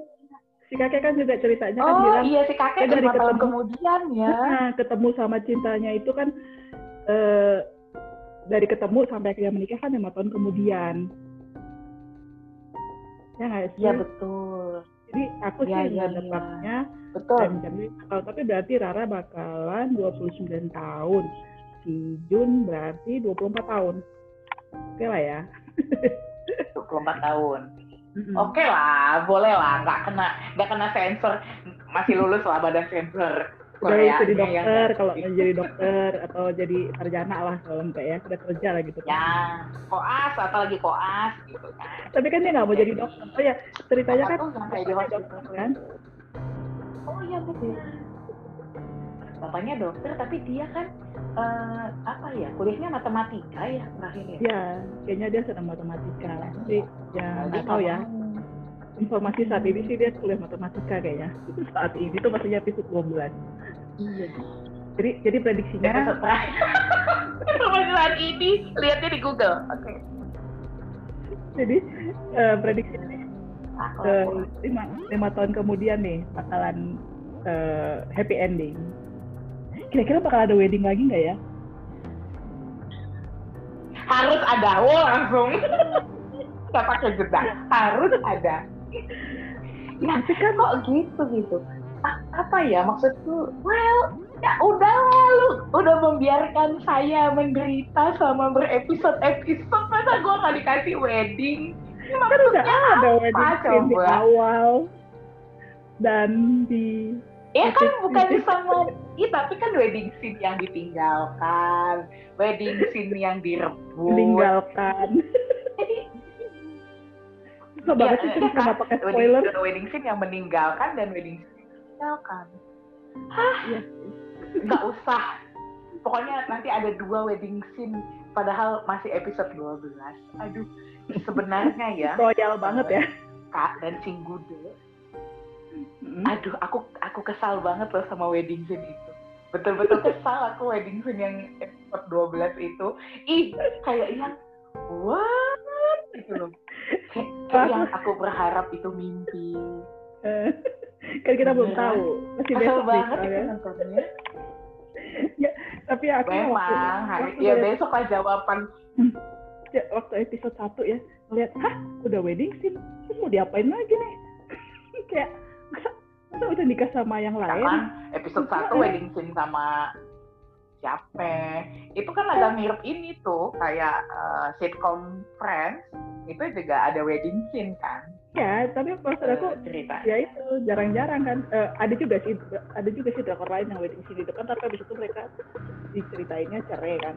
Si kakek kan juga ceritanya kan oh bilang iya si kakek dari tahun ketemu. kemudian ya Nah, ketemu sama cintanya itu kan eh, dari ketemu sampai akhirnya menikah kan lima tahun kemudian. Ya nggak sih? iya betul Jadi aku Iya, sih iya, nggak iya. nebaknya betul jam tapi berarti Rara bakalan 29 tahun. Si Jun berarti 24 tahun. Oke lah ya. 24 tahun Mm-mm. Oke lah, boleh lah, nggak kena nggak kena sensor, masih lulus lah badan sensor Korea. jadi dokter, kalau mau jadi dokter atau jadi sarjana lah kalau enggak ya, udah kerja lah gitu. Ya, koas atau lagi koas gitu kan. Tapi kan dia nggak mau jadi dokter. Oh ya, ceritanya kan hospital dokter kan. Oh iya betul. Bapaknya dokter, tapi dia kan eh, apa ya? Kuliahnya matematika ya terakhir ya. Ya, kayaknya dia sedang matematika. Tapi ya Jadi nggak tahu ya. Informasi saat ini sih dia kuliah matematika kayaknya. Saat ini tuh maksudnya episode 12. Iya. Jadi jadi prediksinya terakhir. Permasalahan ini lihatnya di Google. Oke. jadi eh, prediksi Aku eh, lima, lima tahun kemudian nih bakalan eh, happy ending. Kira-kira bakal ada wedding lagi nggak ya? harus ada wo langsung. Nggak pakai jeda harus ada. Ya Tapi kan kok gitu gitu? Ah, apa ya maksudku? Well ya udah lalu udah membiarkan saya menderita selama berepisode episode masa gue nggak dikasih wedding? Ini kan udah ada apa wedding scene di awal dan di ya kan bukan sama Iya tapi kan wedding scene yang ditinggalkan wedding scene yang direbut meninggalkan. jadi Susah banget sih iya, kenapa pakai wedding, spoiler. wedding scene yang meninggalkan dan wedding scene yang ditinggalkan. Hah? Iya. Nggak usah. Pokoknya nanti ada dua wedding scene padahal masih episode 12. Aduh, sebenarnya ya Royal banget ya. Kak dan Singgude. Mm. Aduh, aku aku kesal banget loh sama wedding scene itu. Betul-betul kesal aku wedding scene yang episode 12 itu. Ih, kayak yang what gitu loh. Kayak, kayak yang aku berharap itu mimpi. Eh, kan kita belum Beneran. tahu. Masih Kesel besok nih banget itu soalnya. nontonnya. Tapi aku waktu, Memang, hari waktu, ya besok lah jawaban. ya, waktu episode 1 ya, ngeliat, hah udah wedding scene, terus mau diapain lagi nih? Kayak, masa, masa udah nikah sama yang lain? Episode 1 wedding scene sama siapa? Itu kan agak mirip ini tuh, kayak eh, sitcom Friends. Itu juga ada wedding scene kan? Ya, tapi maksud aku, eh, cerita. ya itu jarang-jarang kan Eh, ada juga sih ada juga sih drakor lain yang wedding scene itu kan tapi habis itu mereka diceritainnya cerai kan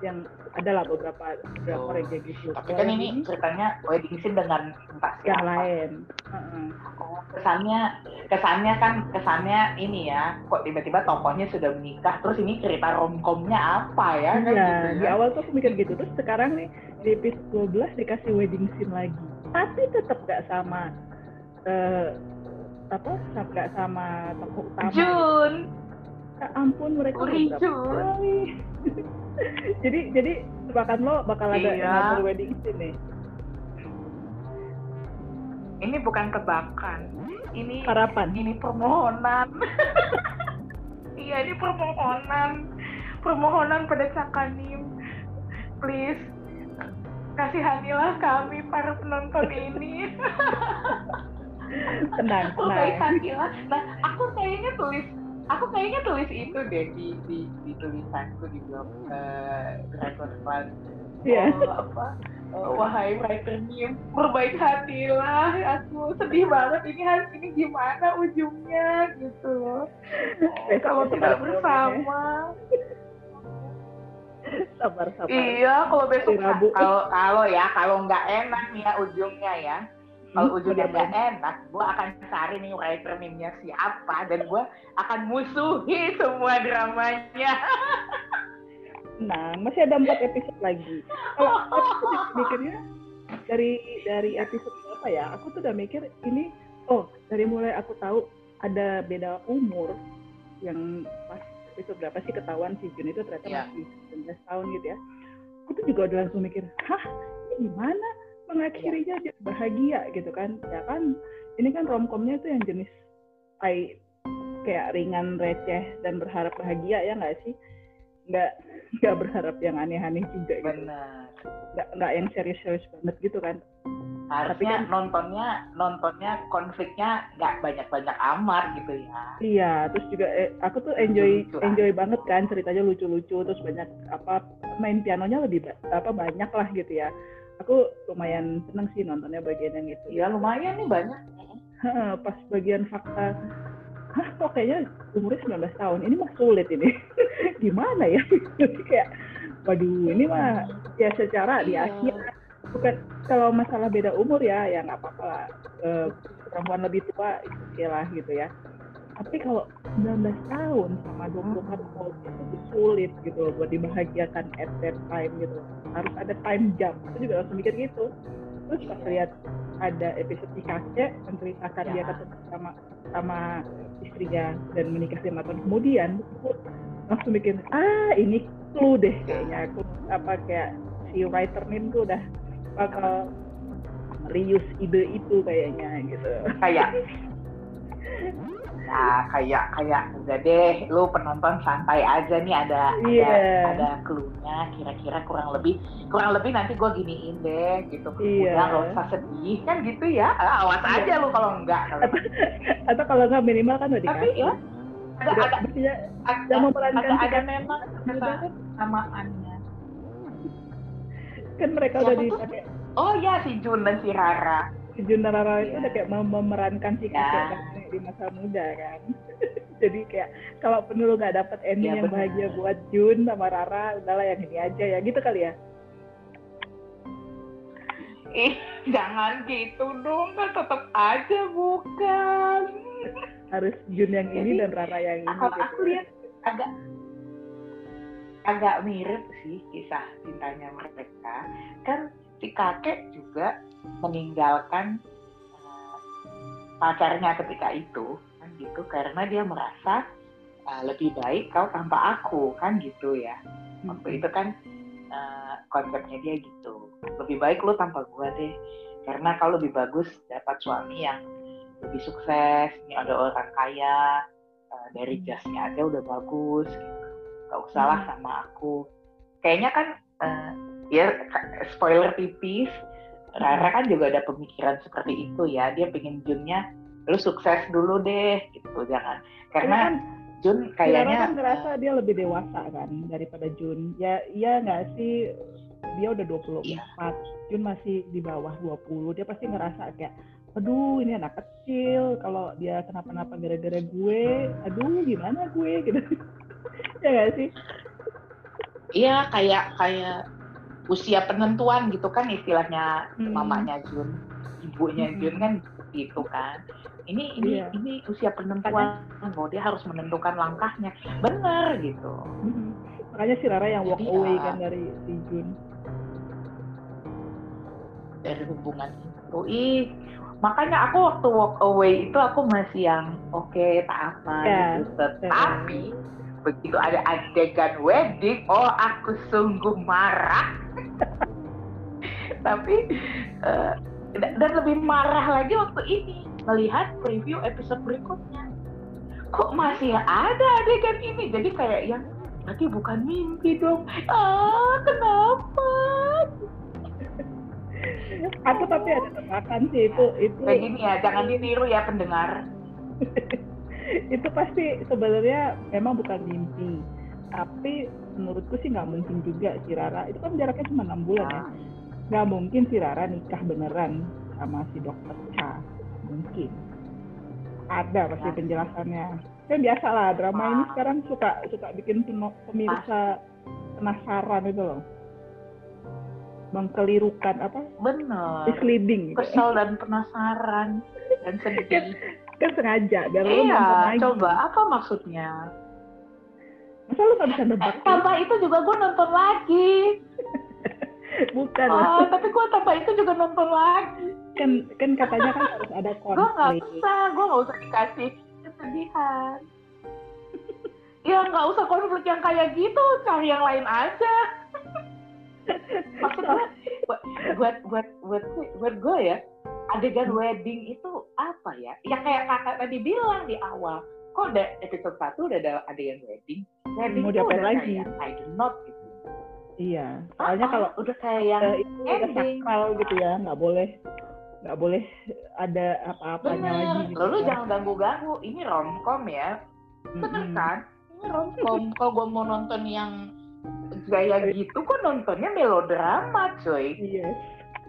yang ada lah beberapa drakor yang kayak gitu Tapi kan yang ini ceritanya wedding scene dengan entah yang siapa. lain Heeh. Oh, kesannya kesannya kan kesannya ini ya kok tiba-tiba tokohnya sudah menikah terus ini cerita romcomnya apa ya kan Iya, gitu di ya. awal tuh aku mikir gitu terus sekarang nih di episode 12 dikasih wedding scene lagi tapi tetap gak sama eh apa nggak sama tokoh utama. Jun Ya ampun mereka Uri beberapa Jun. kali. jadi jadi tebakan lo bakal ada Iya. another wedding nih ini bukan tebakan. Ini harapan. Ini permohonan. Iya ini permohonan. Permohonan pada Cakanim. Please kasihanilah kami para penonton ini. Tenang oh tenang. kasihanilah. Nah aku kayaknya tulis aku kayaknya tulis itu deh di di, di tulisanku di blog eh, Dragon Class Iya. oh, apa Oh, wahai writer meme, berbaik hatilah. Aku sedih banget ini hari ini gimana ujungnya gitu loh. Oh, kalau tidak bersama. sabar sabar. Iya, kalau besok kalau kalau ya kalau nggak enak ya ujungnya ya. Kalau hmm, ujungnya nggak enak, gue akan cari nih writer meme-nya siapa dan gue akan musuhi semua dramanya. Nah, masih ada empat episode lagi. Kalau aku mikirnya dari dari episode apa ya? Aku tuh udah mikir ini, oh dari mulai aku tahu ada beda umur yang pas episode berapa sih ketahuan si Jun itu ternyata yeah. masih 19 tahun gitu ya. Aku tuh juga udah langsung mikir, hah ini gimana mengakhirinya dia bahagia gitu kan? Ya kan, ini kan romcomnya tuh yang jenis I, kayak ringan receh dan berharap bahagia ya nggak sih? nggak nggak berharap yang aneh-aneh juga gitu. Benar. Nggak nggak yang serius-serius banget gitu kan. Harusnya Tapi kan, nontonnya nontonnya konfliknya nggak banyak-banyak amat gitu ya. Iya, terus juga eh, aku tuh enjoy lucu, enjoy banget kan ceritanya lucu-lucu terus banyak apa main pianonya lebih apa banyak lah gitu ya. Aku lumayan seneng sih nontonnya bagian yang itu. Iya lumayan nih banyak. Pas bagian fakta. Hah kok kayaknya umurnya 19 tahun? Ini mah sulit ini. Gimana ya? Jadi kayak waduh ini mah ya secara di iya. Asia bukan kalau masalah beda umur ya ya nggak apa-apa. Lah e, perempuan lebih tua oke lah gitu ya tapi kalau 19 tahun sama 24 tahun itu sulit gitu loh buat dibahagiakan at that time gitu harus ada time jump. Itu juga langsung mikir gitu. Terus pas lihat ada episode di kakek menceritakan ya. dia ketemu sama sama istrinya dan menikah lima tahun kemudian aku langsung mikir ah ini clue deh kayaknya. Aku apa kayak si writer nih tuh udah bakal reuse ide itu kayaknya gitu. Kayak ya kayak kayak udah deh lu penonton santai aja nih ada yeah. ada ada clue-nya kira-kira kurang lebih kurang lebih nanti gue giniin deh gitu. Yeah. udah gak usah sedih. Kan gitu ya ah, awas yeah. aja lu kalau enggak atau, atau kalau enggak minimal kan udah tapi ya ada ada ada, ada, ada, ada memang samaannya. Kan mereka udah dipakai oh ya si Jun dan si Rara. Si Jun dan Rara itu iya. udah kayak memerankan si kakek ya di masa muda kan? Jadi kayak kalau penuh nggak dapet ending ya, yang bener. bahagia buat Jun sama Rara udahlah yang ini aja ya. Gitu kali ya? Ih jangan gitu dong kan tetap aja bukan. Harus Jun yang ini dan Rara yang ini kalau gitu. aku lihat agak agak mirip sih kisah cintanya mereka. Kan si kakek juga meninggalkan pacarnya ketika itu kan gitu karena dia merasa uh, lebih baik kau tanpa aku kan gitu ya. Waktu itu kan uh, konsepnya dia gitu lebih baik lu tanpa gua deh karena kau lebih bagus dapat suami yang lebih sukses ini ada orang kaya uh, dari jasnya aja udah bagus gitu. Gak usah lah sama aku. Kayaknya kan uh, ya spoiler tipis Rara kan juga ada pemikiran seperti itu ya. Dia pengen Junnya lu sukses dulu deh gitu jangan. Karena kan, Jun kayaknya kan ngerasa dia lebih dewasa kan daripada Jun. Ya iya nggak sih? Dia udah 24 iya. Jun masih di bawah 20 dia pasti ngerasa kayak aduh ini anak kecil. Kalau dia kenapa-napa gara-gara gue aduh gimana gue? Gitu. Ya nggak sih? Iya kayak kayak usia penentuan gitu kan istilahnya hmm. mamanya Jun ibunya hmm. Jun kan gitu kan ini ini yeah. ini usia penentuan oh dia harus menentukan langkahnya benar gitu hmm. makanya si Rara yang walk Jadi, away kan dari si Jun dari hubungan itu ih makanya aku waktu walk away itu aku masih yang oke okay, tak apa yeah. gitu tetapi yeah begitu ada adegan wedding, oh aku sungguh marah. Tapi uh, dan lebih marah lagi waktu ini melihat preview episode berikutnya. Kok masih ada adegan ini? Jadi kayak yang berarti bukan mimpi dong. Ah, kenapa? Aku tapi ada tebakan sih itu itu. Kayak gini ya, jangan ditiru ya pendengar. itu pasti sebenarnya memang bukan mimpi tapi menurutku sih nggak mungkin juga si Rara. Itu kan jaraknya cuma enam bulan ya. Nggak mungkin si Rara nikah beneran sama si dokter Cha. Mungkin. Ada pasti Ya. penjelasannya. Kan biasa lah drama Ah. ini sekarang suka suka bikin pemirsa penasaran itu loh. Mengkelirukan apa? Bener misleading gitu. Kesel dan penasaran dan sedih. Kan sengaja biar iya coba. Apa maksudnya masa lu nggak bisa nebak tanpa itu juga gue nonton lagi. Bukan. Lah oh, tapi gue tanpa itu juga nonton lagi. Kan kan katanya kan harus ada gue nggak konflik. usah gue nggak usah dikasih kesedihan. Ya nggak usah konflik yang kayak gitu cari yang lain aja. Maksudnya buat buat buat buat buat gue ya adegan wedding itu apa ya? Ya kayak kakak tadi bilang di awal kok udah episode satu udah ada adegan wedding wedding Mau tuh diapain lagi? kayak I do not gitu. Iya soalnya Ah, kalau udah kayak yang eh, itu udah sakral gitu ya nggak boleh nggak boleh ada apa-apanya lagi gitu lalu ya. jangan ganggu ganggu ini romcom ya. Bener kan? Ini romcom. Kalau gue mau nonton yang gaya gitu kok nontonnya melodrama coy. Iya.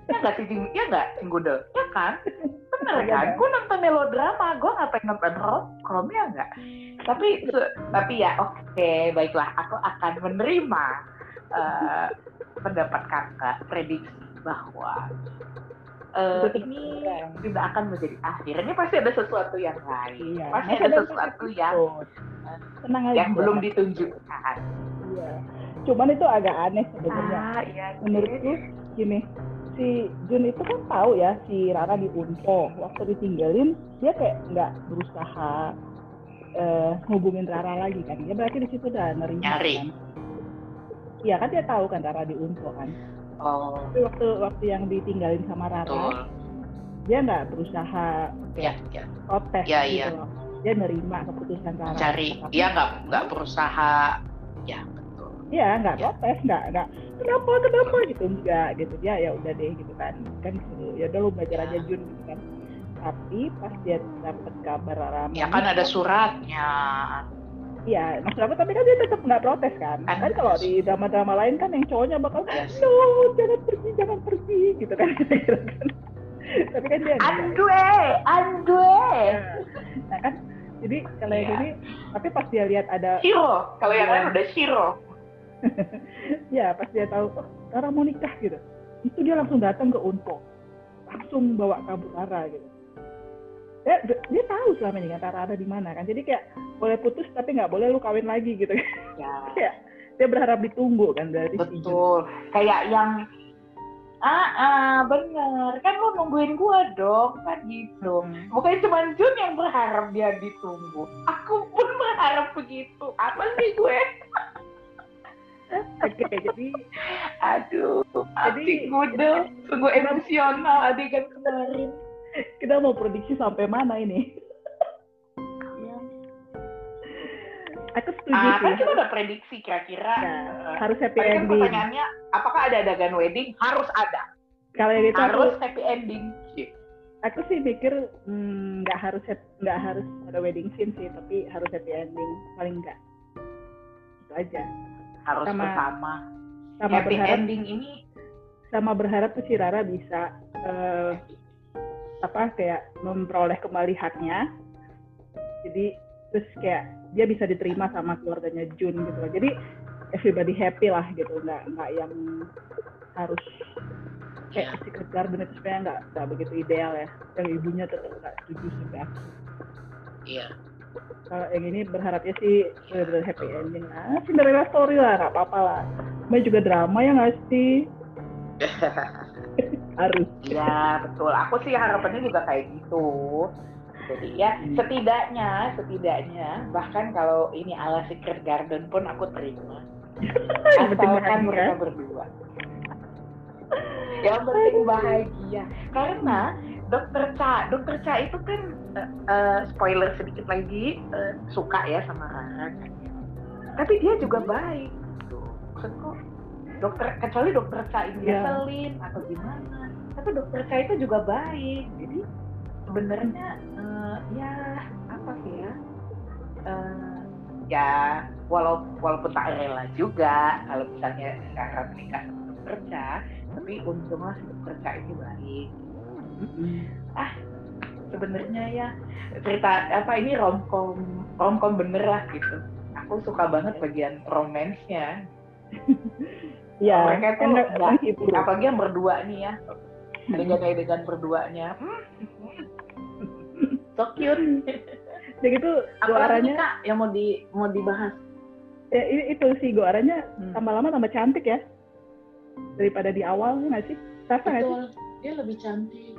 Ya nggak sih ya nggak Cinggudel ya kan bener Iya, kan? gue nonton melodrama. Gue ngapain nonton romcom ya nggak? Tapi tapi ya oke baiklah. Aku akan menerima eh, pendapat kakak prediksi bahwa eh, Itu ini tidak akan menjadi akhir. Ini pasti ada sesuatu yang lain. Iya pasti ada sesuatu yang tenang aja. yang belum ditunjukkan. Iya. Cuman itu agak aneh sebenarnya. Ah iya menurutku gini si Jun itu kan tahu ya si Rara di Unpo waktu ditinggalin dia kayak nggak berusaha eh hubungin Rara lagi kan. Dia berarti di situ udah nerima Nyari. kan? Iya kan dia tahu kan Rara di Unpo kan? Oh. Tapi waktu waktu yang ditinggalin sama Rara betul. dia nggak berusaha ya ya protes Iya, gitu iya. loh. Dia nerima keputusan Rara. Cari dia nggak nggak berusaha. Ya betul. Iya, nggak Ya. protes, nggak nggak kenapa kenapa gitu? Enggak gitu. Dia ya udah deh gitu kan. Kan gitu, ya udah lu belajar Ya. aja Jun gitu kan. Tapi pas dia dapet kabar Rara ya kan ada suratnya. Iya maksud aku tapi kan dia tetap nggak protes kan. Kan- kan kalau di drama-drama lain kan yang cowoknya bakal no jangan pergi jangan pergi gitu kan. Kira-kira kan. Tapi kan dia andue andue. Nah kan jadi kalau yang Iya. ini tapi pas dia lihat ada Shiro. Kalau yang Iya. lain udah Shiro ya pas dia tahu oh Rara mau nikah gitu. Itu dia langsung datang ke Unpo. Langsung bawa kabur Rara gitu. Dia, dia tahu selama ini kan Rara ada di mana kan. Jadi kayak boleh putus tapi nggak boleh lu kawin lagi gitu. Ya. Kayak dia berharap ditunggu kan dari si betul. Kayak yang ah ah bener. Kan lu nungguin gua dong kan gitu. Hmm. bukan cuma Jun yang berharap dia ditunggu. Aku pun berharap begitu. Apa sih gue oke jadi aduh Jadi- gue sungguh emosional adegan kemarin. Kita mau prediksi sampai mana ini? Aku setuju ah kan sih. kita udah prediksi kira-kira. Ya, eh, harus happy kan ending. pertanyaannya apakah ada adegan wedding? Harus ada. Kalau yang itu aku, harus happy ending. Aku sih pikir hmm, nggak harus hap- nggak harus ada wedding scene sih tapi harus happy ending. Paling enggak itu aja harus Sama- bersama. sama happy berharap ending ini. sama berharap tuh si Rara bisa eh, apa kayak memperoleh kembali haknya. Jadi terus kayak dia bisa diterima sama keluarganya Jun gitu loh. Jadi everybody happy lah gitu. Nggak nggak yang harus ya, kayak Secret Garden itu sebenarnya nggak nggak begitu ideal ya. Yang ibunya tetap nggak setuju akhir. iya kalau yang ini berharapnya sih benar-benar happy ending ah Cinderella story lah nggak apa-apa lah Namanya juga drama ya nggak sih harus Ya betul. Aku sih harapannya juga kayak gitu. Jadi ya Hmm. setidaknya, setidaknya bahkan kalau ini ala Secret Garden pun aku terima. Asalkan mereka berdua. Yang penting bahagia. Karena Dokter Cha, Dokter Cha itu kan eh, spoiler sedikit lagi eh, suka ya sama Rara kan. Tapi dia juga baik. Gitu. Maksudku dokter kecuali dokter Cha ini Ya. ngeselin atau gimana. Tapi dokter Cha itu juga baik. Jadi sebenarnya eh, ya apa sih ya? Eh, ya walau walaupun tak rela juga kalau misalnya Rara menikah sama dokter bekerja tapi untungnya si bekerja ini baik ah sebenarnya ya cerita apa ini romcom romcom bener lah gitu aku suka banget bagian romansnya ya mereka tuh enak nggak- menghibur. apalagi yang berdua nih ya adegan-adegan berduanya hmm. so cute Jadi apalagi goaranya kak yang mau di mau dibahas ya, itu sih goaranya Hmm. tambah lama tambah cantik ya daripada di awal nggak sih? Rasa nggak sih? Dia lebih cantik.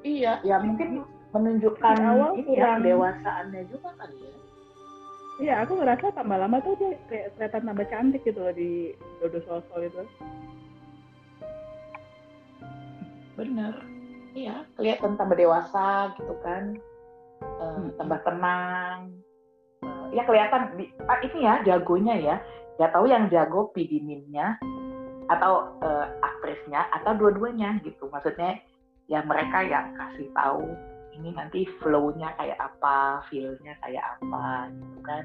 Iya, ya mungkin menunjukkan Di awal ini ya kurang- dewasaannya juga kan ya. Iya, aku ngerasa tambah lama tuh dia kayak kelihatan tambah cantik gitu loh di Dodo Sosol itu. bener. Iya kelihatan tambah dewasa gitu kan. Hmm. tambah tenang. Eh, ya kelihatan di, ah, ini ya jagonya ya. Ya tahu yang jago pidiminnya atau eh, aktrisnya atau dua-duanya gitu. Maksudnya ya mereka yang kasih tahu ini nanti flow-nya kayak apa feel-nya kayak apa gitu kan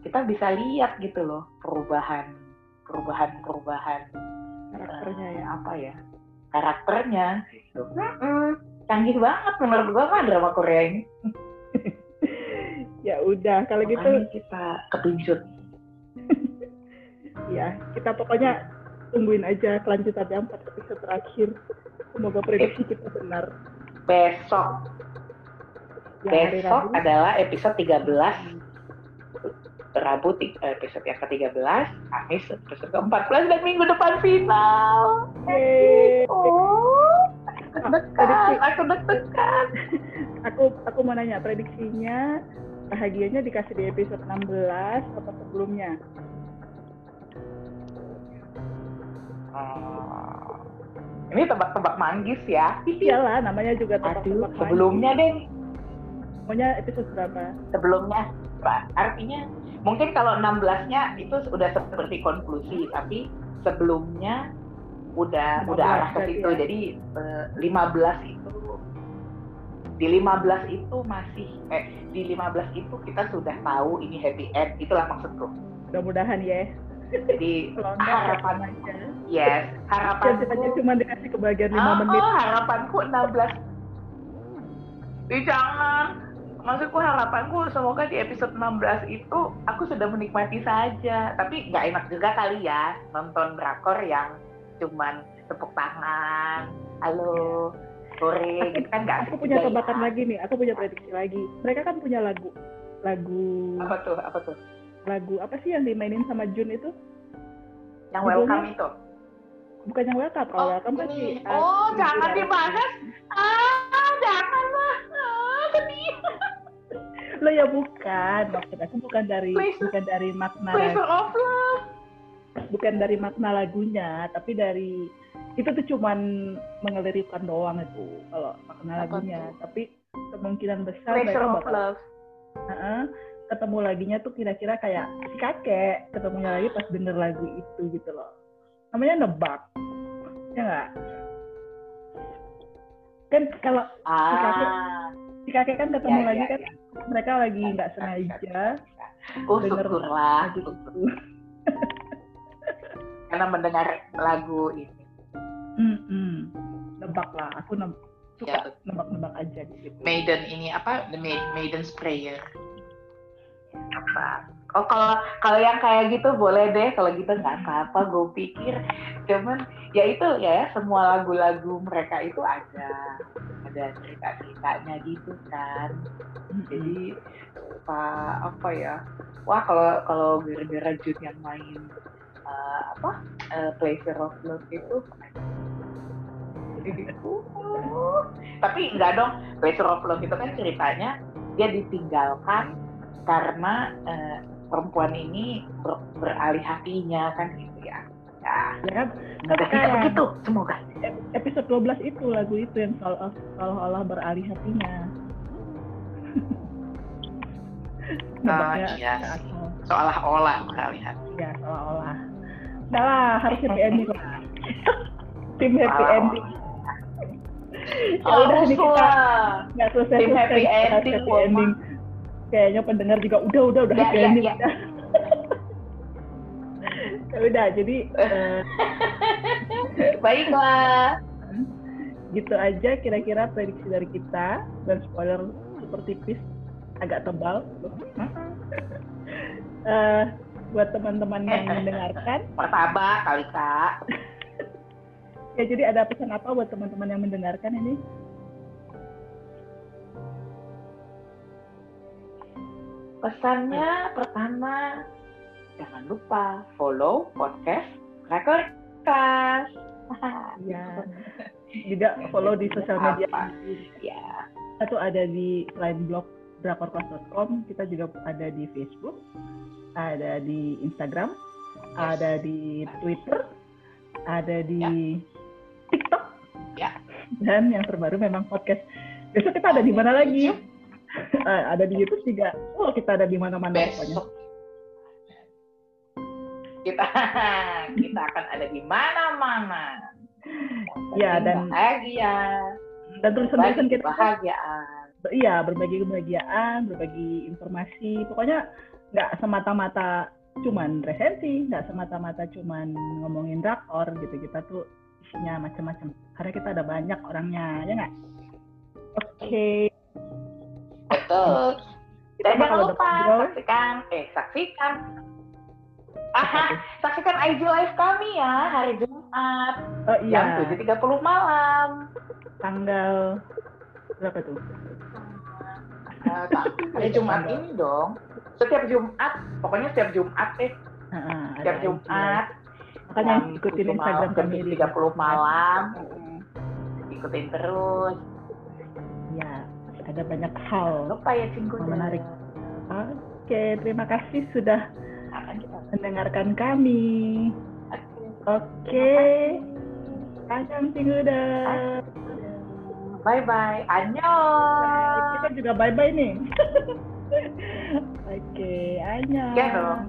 kita bisa lihat gitu loh perubahan perubahan perubahan Karakternya ya. apa ya karakternya gitu. Mm-mm. canggih banget menurut gua kan drama Korea ini Ya udah, kalau gitu kita ketunjuk ya kita pokoknya tungguin aja kelanjutannya empat episode terakhir. Semoga prediksi kita benar. besok Ya, besok adalah episode 13 Rabu ti- episode yang ke-13 Kamis episode ke-14 dan minggu depan final Yeay. oh Ah, dekat aku deg-degan Aku aku mau nanya prediksinya bahagianya dikasih di episode 16 atau sebelumnya? Oh. Ini tebak-tebak manggis ya Iyalah, namanya juga tebak-tebak sebelumnya lagi. deh Maunya episode berapa? sebelumnya Pak. artinya mungkin kalau 16-nya itu sudah seperti konklusi tapi sebelumnya udah 15 udah arah ke situ ya. jadi eh, 15 itu di 15 itu masih eh di 15 itu kita sudah tahu ini happy end itulah maksudku Mudah-mudahan ya. Jadi harapan harapan aja. yes harapanku kita cuma dikasih kebagian 5 Oh, menit. harapanku 16 Ih, jangan maksudku harapanku semoga di episode 16 itu aku sudah menikmati saja tapi nggak enak juga kali ya nonton drakor yang cuman tepuk tangan halo sore gitu kan nggak Aku punya juga tebakan ya. lagi nih, aku punya prediksi lagi. Mereka kan punya lagu lagu apa tuh apa tuh lagu apa sih yang dimainin sama Jun itu? yang Judulnya? welcome itu? Bukan yang welcome, kalau welcome kan si ini. oh si- jangan dibahas. Ah jangan lah. Ah, sedih. Lo ya bukan, maksud aku bukan dari Please. bukan dari makna flavor of love bukan dari makna lagunya, tapi dari itu tuh cuman mengeliripkan doang itu kalau makna lagunya. Tapi kemungkinan besar mereka of bakal love. Heeh, ketemu laginya tuh kira-kira kayak si kakek ketemunya lagi pas denger lagu itu gitu loh. Namanya nebak, ya nggak? Kan kalau ah si kakek kan ketemu Ya, lagi ya, kan ya. mereka lagi nggak sengaja Oh syukurlah lagu itu. karena mendengar lagu ini. Mm-mm. Nebak lah, aku neb- Ya, suka nebak-nebak aja gitu. Maiden ini apa? The Ma- Maiden's Prayer. Apa? Oh kalau kalau yang kayak gitu boleh deh. Kalau gitu nggak apa-apa. Gue pikir cuman ya itu ya semua lagu-lagu mereka itu ada ada cerita-ceritanya gitu kan. Jadi apa apa ya? Wah kalau kalau gara-gara Jun yang main eh, apa eh, Pleasure of Love itu Uh, tapi enggak dong Pleasure of Love itu kan ceritanya dia ditinggalkan karena eh, perempuan ini ber- beralih hatinya kan gitu ya. Ya Ya kan? Semoga tidak begitu semoga. Ep- episode 12 itu lagu itu yang seolah- seolah-olah beralih hatinya. Nebaknya iya. seolah-olah beralih hati. Ya, seolah-olah. Udah lah, harus happy ending lah. Tim happy ending. Ya udah nih kita nggak selesai Tim happy ending, happy ending. Kayaknya pendengar juga udah udah udah Ya, ya, ya. udah. Ya udah, jadi eh, Baiklah. Gitu aja kira-kira prediksi dari kita dan spoiler super tipis agak tebal. Eh, buat teman-teman yang mendengarkan, Pertaba kali kak. ya jadi ada pesan apa buat teman-teman yang mendengarkan ini? Pesannya pertama, jangan lupa follow podcast Rekorkas. Ya. Juga follow di sosial media. Apa? Ya, Kita tuh ada di selain blog drakorclass.com, kita juga ada di Facebook, ada di Instagram, ada di Twitter, ada di TikTok, Ya. dan yang terbaru memang podcast. Besok kita ada di mana lagi? Eh, ada di YouTube juga. Oh, kita ada di mana-mana pokoknya. kita kita akan ada di mana-mana. Ya, dan bahagia, dan tulisan-tulisan berbagi kita kebahagiaan. iya berbagi kebahagiaan, berbagi informasi. Pokoknya nggak semata-mata cuman resensi, nggak semata-mata cuman ngomongin drakor gitu. Kita tuh isinya macam-macam. Karena kita ada banyak orangnya, ya nggak? Oke, Betul. kita Dan jangan lupa saksikan, eh saksikan. Aha, saksikan IG live kami ya hari Jumat Oh jam iya, 7.30 malam. tanggal berapa tuh? Tapi hari Jumat ini dong. Setiap Jumat, pokoknya setiap Jumat deh, ada setiap. Jumat. Makanya jam ikutin 7 Instagram jam kami di 7.30 malam. Ikutin terus. Ya, ada banyak hal. Lupa ya Cinggu. Menarik. Oke, terima kasih sudah mendengarkan kami. Oke. Kacang Singguda. Bye bye. Annyeong. Kita juga bye-bye nih. Oke, annyeong. Ya dong.